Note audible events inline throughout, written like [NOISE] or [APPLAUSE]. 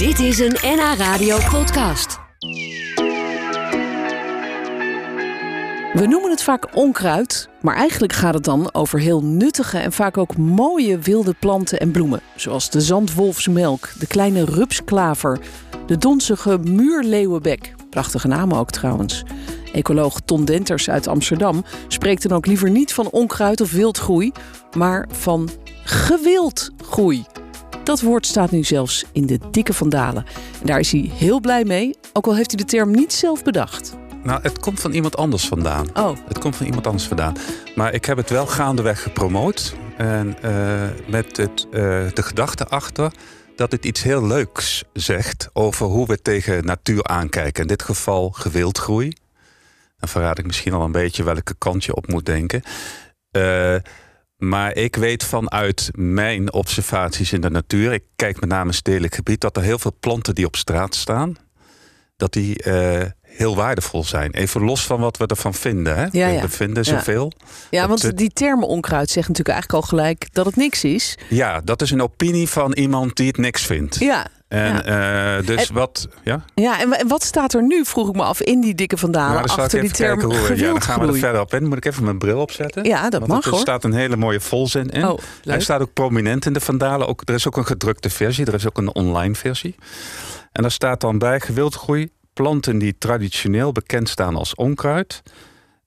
Dit is een NH Radio podcast. We noemen het vaak onkruid, maar eigenlijk gaat het dan over heel nuttige en vaak ook mooie wilde planten en bloemen. Zoals de zandwolfsmelk, de kleine rupsklaver, de donzige muurleeuwenbek. Prachtige namen ook trouwens. Ecoloog Ton Denters uit Amsterdam spreekt dan ook liever niet van onkruid of wildgroei, maar van gewildgroei. Dat woord staat nu zelfs in de dikke vandalen. En daar is hij heel blij mee, ook al heeft hij de term niet zelf bedacht. Nou, het komt van iemand anders vandaan. Oh, Het komt van iemand anders vandaan. Maar ik heb het wel gaandeweg gepromoot. En eh, met het, eh, de gedachte achter dat het iets heel leuks zegt over hoe we tegen natuur aankijken. In dit geval gewildgroei. Dan verraad ik misschien al een beetje welke kant je op moet denken. Eh, maar ik weet vanuit mijn observaties in de natuur, ik kijk met name stedelijk gebied, dat er heel veel planten die op straat staan, dat die eh, heel waardevol zijn. Even los van wat we ervan vinden. Hè? Ja, we, ja. we vinden zoveel. ja, want het- die term onkruid zegt natuurlijk eigenlijk al gelijk dat het niks is. Ja, dat is een opinie van iemand die het niks vindt. Ja, En eh, dus En- wat. Ja? ja en, wa- en wat staat er nu, vroeg ik me af, in die dikke vandalen Nou, achter die term hoe. Ja, dan gaan we er verder op in. Moet ik even mijn bril opzetten? Ja, dat Want mag er hoor. staat een hele mooie volzin in. Oh, Hij staat ook prominent in de Vandalen. Ook, er is ook een gedrukte versie, er is ook een online versie. En daar staat dan bij gewildgroei planten die traditioneel bekend staan als onkruid.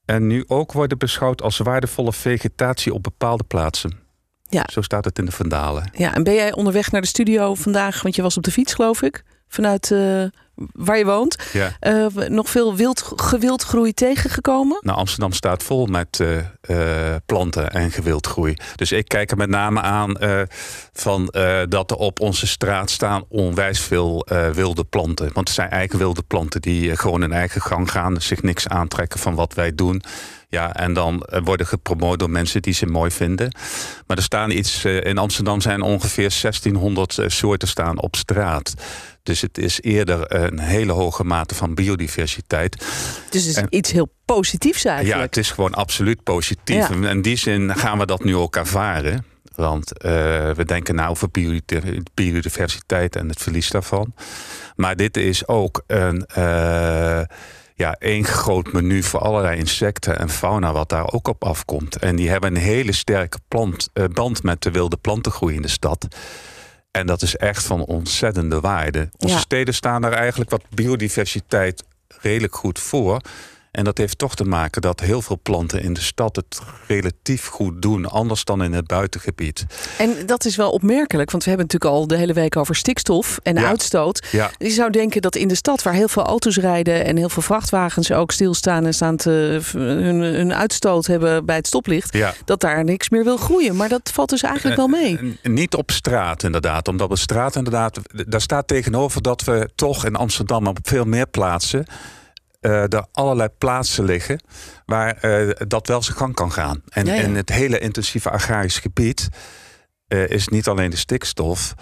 En nu ook worden beschouwd als waardevolle vegetatie op bepaalde plaatsen. Ja. Zo staat het in de Vandalen. Ja, en ben jij onderweg naar de studio vandaag, want je was op de fiets geloof ik, vanuit eh, waar je woont, Ja. eh, nog veel wild, gewildgroei tegengekomen? Nou, Amsterdam staat vol met eh, eh, planten en gewildgroei. Dus ik kijk er met name aan van, dat er op onze straat staan onwijs veel wilde planten. Want het zijn eigenlijk wilde planten die gewoon hun eigen gang gaan, zich niks aantrekken van wat wij doen. Ja, en dan worden gepromoot door mensen die ze mooi vinden. Maar er staan iets, in Amsterdam zijn ongeveer 1600 eh, soorten staan op straat. Dus het is eerder een hele hoge mate van biodiversiteit. Dus het is En- iets heel positiefs Ja, eigenlijk. het is gewoon absoluut positief. Ja. En In die zin gaan we dat nu ook ervaren. Want eh, we denken nou over biodi- biodiversiteit en het verlies daarvan. Maar dit is ook een, eh, ja, één groot menu voor allerlei insecten en fauna wat daar ook op afkomt. En die hebben een hele sterke plant, eh, band met de wilde plantengroei in de stad. En dat is echt van ontzettende waarde. Onze Ja. steden staan daar eigenlijk wat biodiversiteit redelijk goed voor. En dat heeft toch te maken dat heel veel planten in de stad het relatief goed doen, anders dan in het buitengebied. En dat is wel opmerkelijk, want we hebben natuurlijk al de hele week over stikstof en Ja. uitstoot. Ja, Je zou denken dat in de stad, waar heel veel auto's rijden en heel veel vrachtwagens ook stilstaan en staan te, hun, hun uitstoot hebben bij het stoplicht, ja. dat daar niks meer wil groeien. Maar dat valt dus eigenlijk wel mee. Niet op straat inderdaad, omdat op straat inderdaad, daar staat tegenover dat we toch in Amsterdam op veel meer plaatsen er allerlei plaatsen liggen waar eh, dat wel zijn gang kan gaan. En Ja, ja. in het hele intensieve agrarisch gebied eh, is niet alleen de stikstof,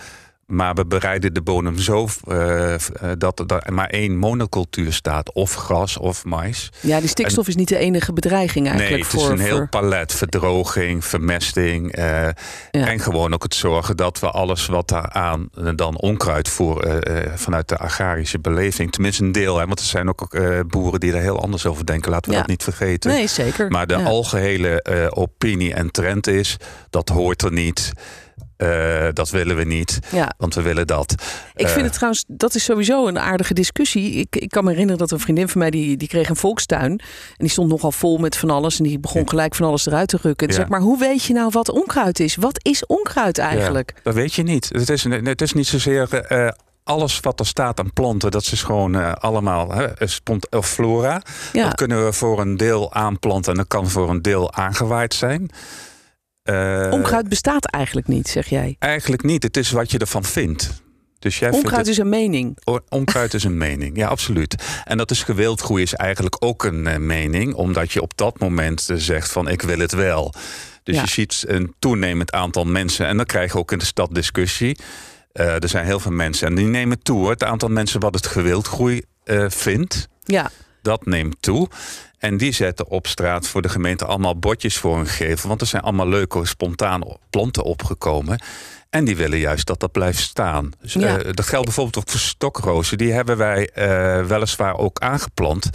maar we bereiden de bodem zo eh, eh, dat er maar één monocultuur staat, of gras of mais. Ja, die stikstof is niet de enige bedreiging Nee, eigenlijk het is voor. een heel palet. Verdroging, vermesting. eh, En gewoon ook het zorgen dat we alles wat daaraan dan onkruid voor vanuit de agrarische beleving. Tenminste een deel. Hè, want er zijn ook boeren die er heel anders over denken. Laten we Ja. dat niet vergeten. Nee, zeker. Maar de Ja. algehele eh, opinie en trend is, dat hoort er niet. Eh, dat willen we niet, Ja. want we willen dat. Ik vind Eh, het trouwens, dat is sowieso een aardige discussie. Ik, ik kan me herinneren dat een vriendin van mij, die, die kreeg een volkstuin. En die stond nogal vol met van alles. En die begon gelijk van alles eruit te rukken. Ja. zeg maar, hoe weet je nou wat onkruid is? Wat is onkruid eigenlijk? Ja, dat weet je niet. Het is, het is niet zozeer eh, alles wat er staat aan planten. Dat is gewoon allemaal hè, of flora. Ja. Dat kunnen we voor een deel aanplanten en dat kan voor een deel aangewaaid zijn. Eh, Onkruid bestaat eigenlijk niet, zeg jij. Eigenlijk niet. Het is wat je ervan vindt. Dus jij Onkruid vindt is een mening. het, o- onkruid is een mening. Ja, absoluut. En dat is gewildgroei is eigenlijk ook een eh, mening. Omdat je op dat moment eh, zegt van ik wil het wel. Dus Ja. je ziet een toenemend aantal mensen. En dan krijg je ook in de stad discussie. Er zijn heel veel mensen en die nemen toe. hoor. Het aantal mensen wat het gewildgroei eh, vindt. Ja, Dat neemt toe. En die zetten op straat voor de gemeente allemaal bordjes voor hun geven. Want er zijn allemaal leuke, spontaan planten opgekomen. En die willen juist dat dat blijft staan. Dus, Ja. eh, dat geldt bijvoorbeeld ook voor stokrozen. Die hebben wij eh, weliswaar ook aangeplant.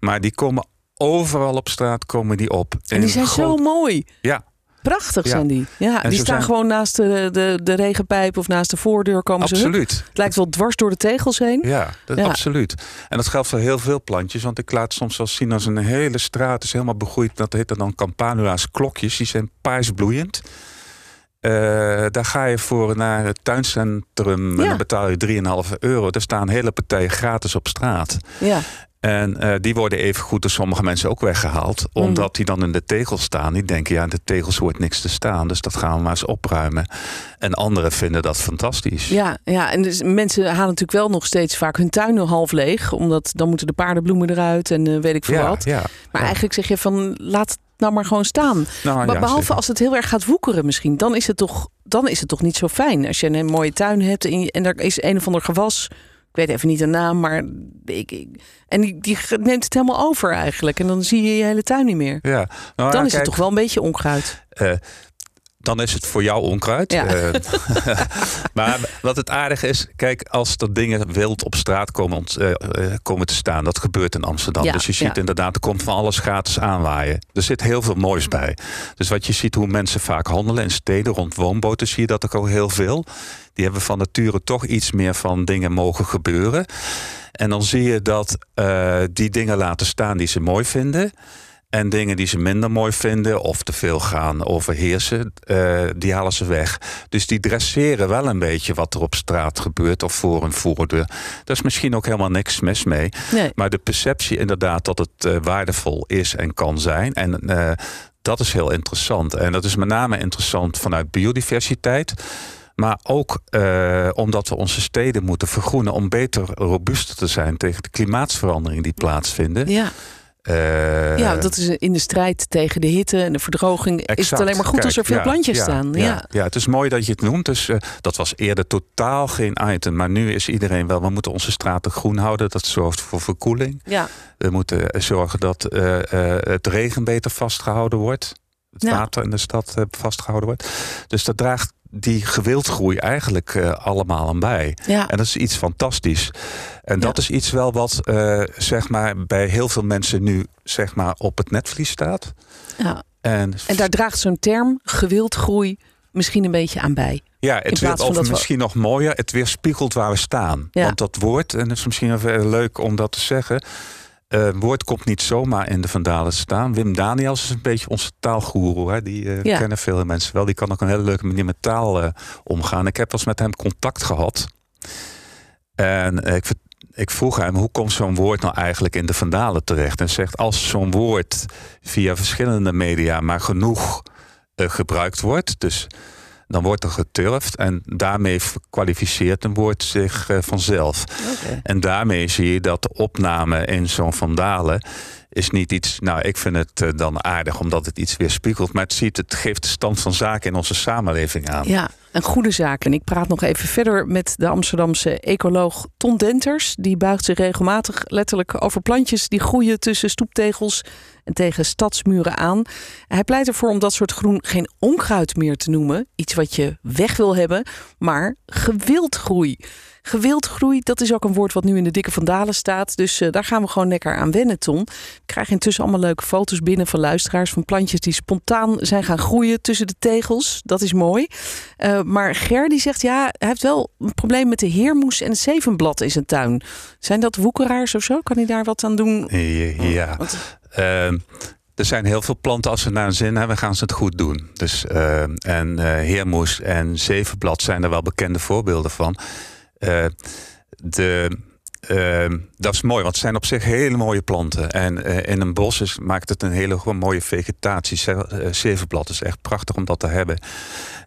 Maar die komen overal op straat komen die op. En die zijn groot- zo mooi. Ja, Prachtig Ja. zijn die. Ja, En die staan zijn- gewoon naast de, de, de regenpijp of naast de voordeur komen ze. hup. absoluut. Het lijkt wel dwars door de tegels heen. Ja, dat, Ja. absoluut. En dat geldt voor heel veel plantjes. Want ik laat soms wel zien als een hele straat is helemaal begroeid. Dat heet dan campanula's klokjes. Die zijn paarsbloeiend. Eh, daar ga je voor naar het tuincentrum. En dan betaal je 3,5 euro. Er staan hele partijen gratis op straat. Ja. En eh, die worden even goed door sommige mensen ook weggehaald. Mm. Omdat die dan in de tegels staan. Die denken, ja, in de tegels hoort niks te staan. Dus dat gaan we maar eens opruimen. En anderen vinden dat fantastisch. Ja, ja, en dus mensen halen natuurlijk wel nog steeds vaak hun tuinen half leeg. Omdat dan moeten de paardenbloemen eruit en eh, weet ik veel ja, wat. ja. Maar ja. eigenlijk zeg je van laat het nou maar gewoon staan. Nou, Maar ja, behalve als het heel erg gaat woekeren misschien. Dan is het toch, dan is het toch niet zo fijn. Als je een mooie tuin hebt en, je- en er is een of ander gewas. Ik weet even niet de naam, maar ik, ik- en die, die neemt het helemaal over eigenlijk. En dan zie je je hele tuin niet meer. Ja. Nou, Dan ja, is het toch wel een beetje onkruid. eh, dan is het voor jou onkruid. Ja. Eh, [LAUGHS] maar wat het aardige is, kijk, als er dingen wild op straat komen, eh, eh, komen te staan, dat gebeurt in Amsterdam. Ja, dus je ziet ja. inderdaad, er komt van alles gratis aanwaaien. Er zit heel veel moois bij. Dus wat je ziet, hoe mensen vaak handelen in steden, rond woonboten, zie je dat ook al heel veel. Die hebben van nature toch iets meer van dingen mogen gebeuren. En dan zie je dat die dingen laten staan die ze mooi vinden. En dingen die ze minder mooi vinden of te veel gaan overheersen, eh, die halen ze weg. Dus die dresseren wel een beetje wat er op straat gebeurt of voor een voordeur. Daar is misschien ook helemaal niks mis mee. Nee. Maar de perceptie inderdaad dat het eh, waardevol is en kan zijn. En eh, dat is heel interessant. En dat is met name interessant vanuit biodiversiteit. Maar ook omdat we onze steden moeten vergroenen om beter robuuster te zijn tegen de klimaatsveranderingen die plaatsvinden. Ja. Eh, ja, dat is in de strijd tegen de hitte en de verdroging. Is het alleen maar goed als er veel ja, plantjes ja, staan. Ja, Ja. ja. het is mooi dat je het noemt. Dus, eh, dat was eerder totaal geen item. Maar nu is iedereen wel, we moeten onze straten groen houden. Dat zorgt voor verkoeling. Ja. We moeten eh, zorgen dat het regen beter vastgehouden wordt. Het water in de stad eh, vastgehouden wordt. Dus dat draagt die gewildgroei eigenlijk eh, allemaal aan bij. Ja. En dat is iets fantastisch. En dat Ja. is iets wel wat eh, zeg maar, bij heel veel mensen nu zeg maar, op het netvlies staat. ja. En, En daar draagt zo'n term, gewildgroei, misschien een beetje aan bij. ja, het van of we- misschien nog mooier, het weerspiegelt waar we staan. Ja. Want dat woord, en het is misschien even leuk om dat te zeggen. Eh, woord komt niet zomaar in de Vandalen staan. Wim Daniels is een beetje onze taalgoeroe. Hè? Die eh, Ja. kennen veel mensen wel. Die kan ook een hele leuke manier met taal eh, omgaan. Ik heb wel eens met hem contact gehad. En ik, ik vroeg hem, hoe komt zo'n woord nou eigenlijk in de Vandalen terecht? En zegt, als zo'n woord via verschillende media maar genoeg gebruikt wordt... dus dan wordt er geturfd en daarmee kwalificeert een woord zich eh, vanzelf. En daarmee zie je dat de opname in zo'n vandalen is niet iets. Nou, ik vind het eh, dan aardig omdat het iets weerspiegelt. Maar het, ziet, het geeft de stand van zaken in onze samenleving aan. Ja, een goede zaak. En ik praat nog even verder met de Amsterdamse ecoloog Ton Denters. Die buigt zich regelmatig letterlijk over plantjes die groeien tussen stoeptegels en tegen stadsmuren aan. Hij pleit ervoor om dat soort groen geen onkruid meer te noemen. Iets wat je weg wil hebben, maar gewildgroei. Gewildgroei, dat is ook een woord wat nu in de dikke vandalen staat. Dus eh, daar gaan we gewoon lekker aan wennen, Ton. Ik krijg intussen allemaal leuke foto's binnen van luisteraars... van plantjes die spontaan zijn gaan groeien tussen de tegels. Dat is mooi. Uh, maar Ger die zegt, ja, hij heeft wel een probleem met de heermoes en het zevenblad in zijn tuin. Zijn dat woekeraars of zo? Kan hij daar wat aan doen? Ja. Want- Uh, er zijn heel veel planten, als ze naar een zin hebben, gaan ze het goed doen. Dus, uh, en uh, heermoes en zevenblad zijn er wel bekende voorbeelden van. Uh, de, uh, dat is mooi, want het zijn op zich hele mooie planten. En uh, in een bos is, maakt het een hele mooie vegetatie. Uh, zevenblad is echt prachtig om dat te hebben.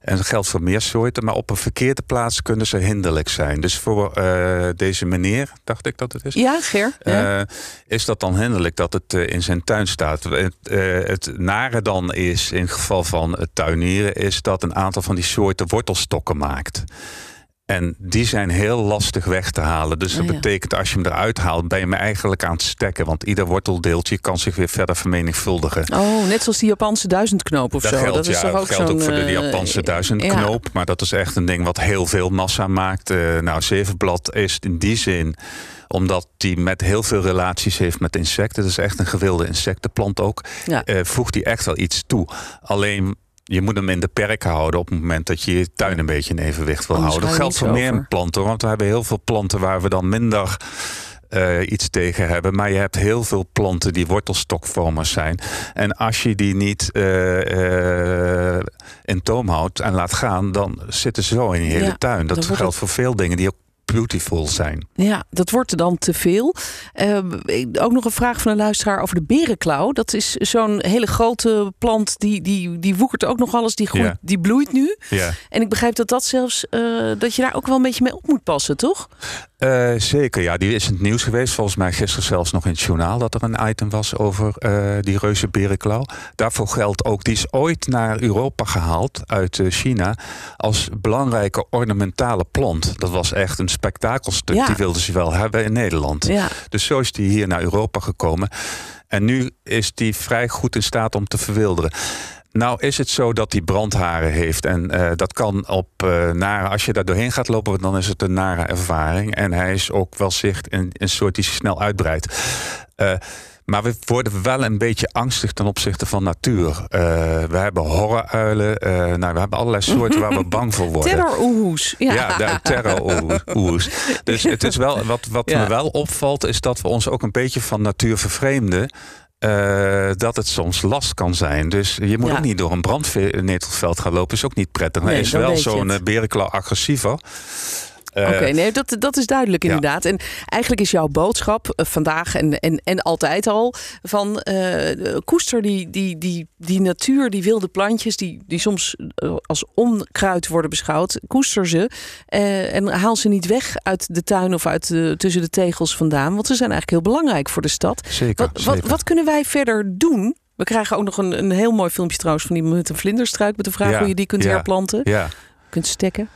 En dat geldt voor meer soorten, maar op een verkeerde plaats kunnen ze hinderlijk zijn. Dus voor uh, deze meneer, dacht ik dat het is. Ja. Uh, is dat dan hinderlijk dat het in zijn tuin staat? Het, het nare dan is, in het geval van het tuinieren, is dat een aantal van die soorten wortelstokken maakt. En die zijn heel lastig weg te halen. Dus dat Oh ja. betekent als je hem eruit haalt, ben je hem eigenlijk aan het stekken. Want ieder worteldeeltje kan zich weer verder vermenigvuldigen. Oh, net zoals die Japanse duizendknoop of Dat zo. geldt, dat is ja, toch ook geldt ook voor de eh, Japanse duizendknoop. Maar dat is echt een ding wat heel veel massa maakt. Eh, nou, zevenblad is in die zin omdat die met heel veel relaties heeft met insecten. Dat is echt een gewilde insectenplant ook. Ja. eh, voegt hij echt wel iets toe. Alleen je moet hem in de perk houden op het moment dat je je tuin een beetje in evenwicht wil Anders houden. Dat geldt voor meer over. planten. Want we hebben heel veel planten waar we dan minder eh, iets tegen hebben. Maar je hebt heel veel planten die wortelstokvormers zijn. En als je die niet eh, eh, in toom houdt en laat gaan, dan zitten ze zo in je hele Ja, tuin. Dat geldt voor veel dingen die ook beautiful zijn. Ja, dat wordt er dan te veel. Eh, ook nog een vraag van een luisteraar over de berenklauw. Dat is zo'n hele grote plant, die, die, die woekert ook nog alles, die, groeit, Ja. die bloeit nu. Ja. En ik begrijp dat dat zelfs, eh, dat je daar ook wel een beetje mee op moet passen, toch? Eh, zeker, ja. Die is in het nieuws geweest. Volgens mij gisteren zelfs nog in het journaal dat er een item was over die reuze berenklauw. Daarvoor geldt ook, die is ooit naar Europa gehaald uit China als belangrijke ornamentale plant. Dat was echt een spektakelstuk. Ja. Die wilden ze wel hebben in Nederland. Ja. Dus zo is die hier naar Europa gekomen. En nu is die vrij goed in staat om te verwilderen. Nou is het zo dat hij brandharen heeft. En eh, dat kan op eh, nare. Als je daar doorheen gaat lopen, dan is het een nare ervaring. En hij is ook wel zicht een, een soort die zich snel uitbreidt. Eh, maar we worden wel een beetje angstig ten opzichte van natuur. Eh, we hebben horroruilen. eh nou, we hebben allerlei soorten waar we [LAUGHS] bang voor worden. Terroroehoes. Ja. Ja, terror-oehoes. Dus het is wel, wat, wat Ja. me wel opvalt, is dat we ons ook een beetje van natuur vervreemden. eh, dat het soms last kan zijn. Dus je moet Ja. ook niet door een brandnetelveld gaan lopen. Is ook niet prettig. Nee, Er is wel zo'n berenklauw agressiever. Eh, Oké, nee, dat, dat is duidelijk ja. inderdaad. En eigenlijk is jouw boodschap eh, vandaag en, en, en altijd al van eh, koester die, die, die, die natuur, die wilde plantjes, die, die soms als onkruid worden beschouwd, koester ze en haal ze niet weg uit de tuin of uit de, tussen de tegels vandaan, want ze zijn eigenlijk heel belangrijk voor de stad. Zeker, Wat, wat, zeker. wat kunnen wij verder doen? We krijgen ook nog een, een heel mooi filmpje trouwens van die met een vlinderstruik met de vraag Ja, hoe je die kunt ja. herplanten, Ja. kunt stekken.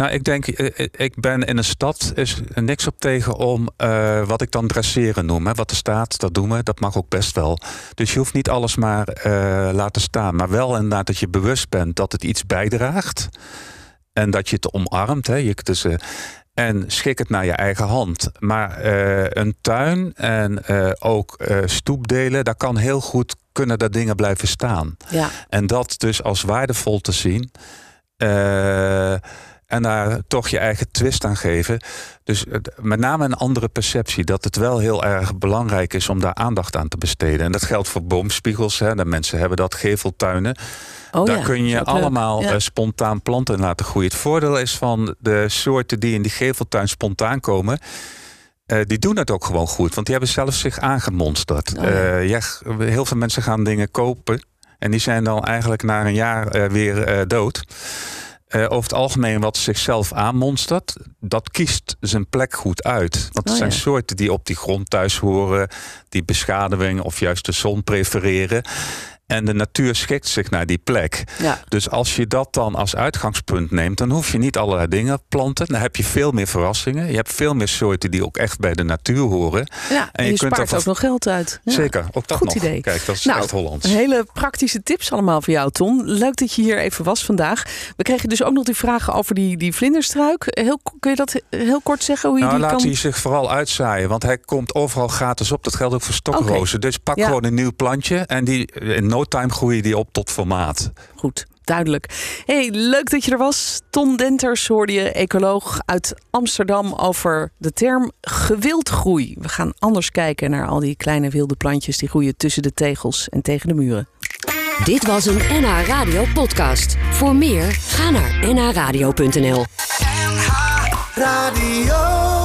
Nou, ik denk, eh, eh, ik ben in een stad, is er niks op tegen om eh, wat ik dan dresseren noem. Hè. Wat er staat, dat doen we, dat mag ook best wel. Dus je hoeft niet alles maar laten staan. Maar wel inderdaad dat je bewust bent dat het iets bijdraagt. En dat je het omarmt. Hè. Je, dus, en schik het naar je eigen hand. Maar een tuin en ook stoepdelen, daar kan heel goed kunnen daar dingen blijven staan. Ja. En dat dus als waardevol te zien. Eh, en daar toch je eigen twist aan geven. Dus het- met name een andere perceptie. Dat het wel heel erg belangrijk is om daar aandacht aan te besteden. En dat geldt voor boomspiegels. Hè. De mensen hebben dat, geveltuinen. Oh, daar ja, kun je allemaal Ja. eh, spontaan planten laten groeien. Het voordeel is van de soorten die in die geveltuin spontaan komen. eh, die doen het ook gewoon goed, want die hebben zelf zich aangemonsterd. Oh, ja. Eh, heel veel mensen gaan dingen kopen en die zijn dan eigenlijk na een jaar eh, weer eh, dood. Eh, over het algemeen wat zichzelf aanmonstert, dat kiest zijn plek goed uit. Want Oh, zijn ja. soorten die op die grond thuis horen, die beschaduwing of juist de zon prefereren. En de natuur schikt zich naar die plek. Ja. Dus als je dat dan als uitgangspunt neemt, dan hoef je niet allerlei dingen te planten. Dan heb je veel meer verrassingen. Je hebt veel meer soorten die ook echt bij de natuur horen. Ja, en, je, je kunt spaart ook nog geld uit. Ja. Zeker, ook dat Goed nog. idee. Kijk, dat is Nou, echt Hollands. Hele praktische tips allemaal voor jou, Ton. Leuk dat je hier even was vandaag. We kregen dus ook nog die vragen over die, die vlinderstruik. Heel, kun je dat heel kort zeggen? Hoe je Nou, die laat kan... hij zich vooral uitzaaien, want hij komt overal gratis op. Dat geldt ook voor stokrozen. Dus pak Ja. gewoon een nieuw plantje en die, in no time groeien die op tot formaat. Goed, duidelijk. Hey, leuk dat je er was. Ton Denters hoorde je, ecoloog uit Amsterdam, over de term gewildgroei. We gaan anders kijken naar al die kleine wilde plantjes die groeien tussen de tegels en tegen de muren. Dit was een NH Radio podcast. Voor meer, ga naar nhradio.nl. Radio.